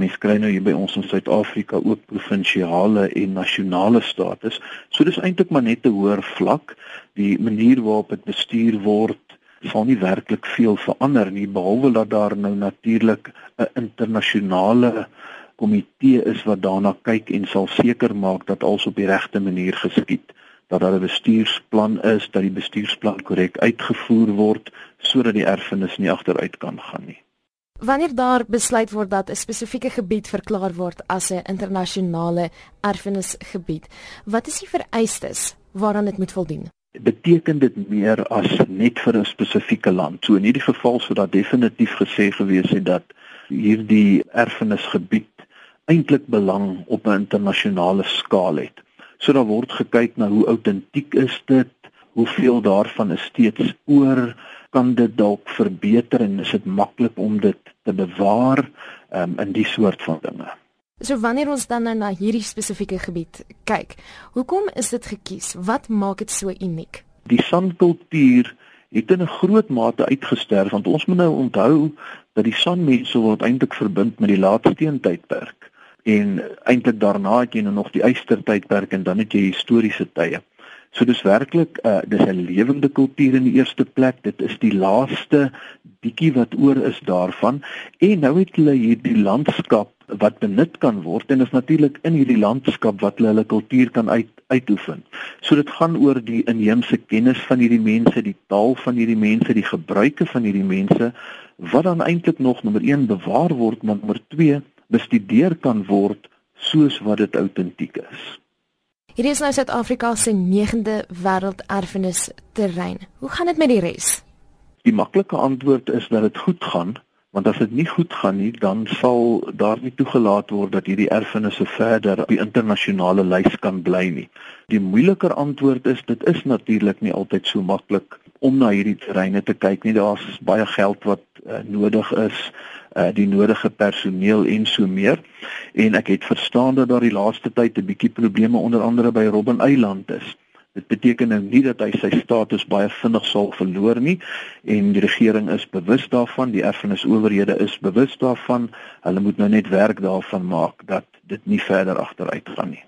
Mens kry nou hier by ons in Suid-Afrika ook provinsiale en nasionale status. So dis eintlik maar net 'n hoër vlak. Die manier waarop dit bestuur word sal nie werklik veel verander nie behalwe dat daar nou natuurlik 'n internasionale komitee is wat daarna kyk en sal seker maak dat alles op die regte manier geskied dat daar 'n bestuursplan is dat die bestuursplan korrek uitgevoer word sodat die erfenis nie agteruit kan gaan nie Wanneer daar besluit word dat 'n spesifieke gebied verklaar word as 'n internasionale erfenisgebied, wat is die vereistes waaraan dit moet voldoen? Beteken dit meer as net vir 'n spesifieke land? So in hierdie geval sou daar definitief gesê gewees het dat hierdie erfenisgebied eintlik belang op 'n internasionale skaal het. So daar word gekyk na hoe autentiek is dit, hoeveel daarvan is steeds oor kan dit dalk verbeter en is dit maklik om dit te bewaar um, in die soort van dinge. So wanneer ons dan nou na hierdie spesifieke gebied kyk, hoekom is dit gekies? Wat maak dit so uniek? Die sankultuur het in 'n groot mate uitgesterf want ons moet nou onthou dat die sanmense word eintlik verbind met die laatsteentydperk en eintlik daarna het jy nou nog die ystertydperk en dan het jy historiese tye. So dis werklik uh, dis 'n lewende kultuur in die eerste plek. Dit is die laaste bietjie wat oor is daarvan en nou het hulle hierdie landskap wat benut kan word en is natuurlik in hierdie landskap wat hulle hulle kultuur kan uit uitoefen. So dit gaan oor die inheemse kennis van hierdie mense, die taal van hierdie mense, die gebruike van hierdie mense wat dan eintlik nog nommer 1 bewaar word, maar nommer 2 bestudeer kan word soos wat dit autentiek is. Hierdie is nou Suid-Afrika se 9de wêrelderfenis terrein. Hoe gaan dit met die res? Die maklike antwoord is dat dit goed gaan, want as dit nie goed gaan nie, dan sal daar nie toegelaat word dat hierdie erfenisse verder op die internasionale lys kan bly nie. Die moeiliker antwoord is dit is natuurlik nie altyd so maklik om na hierdie terreine te kyk nie. Daar's baie geld wat uh, nodig is uh, die nodige personeel en so meer. En ek het verstaan dat daar die laaste tyd 'n bietjie probleme onder andere by Robben Eiland is. Dit beteken nou nie dat hy sy status baie vinnig sal verloor nie en die regering is bewus daarvan, die erfenisowerhede is bewus daarvan. Hulle moet nou net werk daarvan maak dat dit nie verder agteruit gaan nie.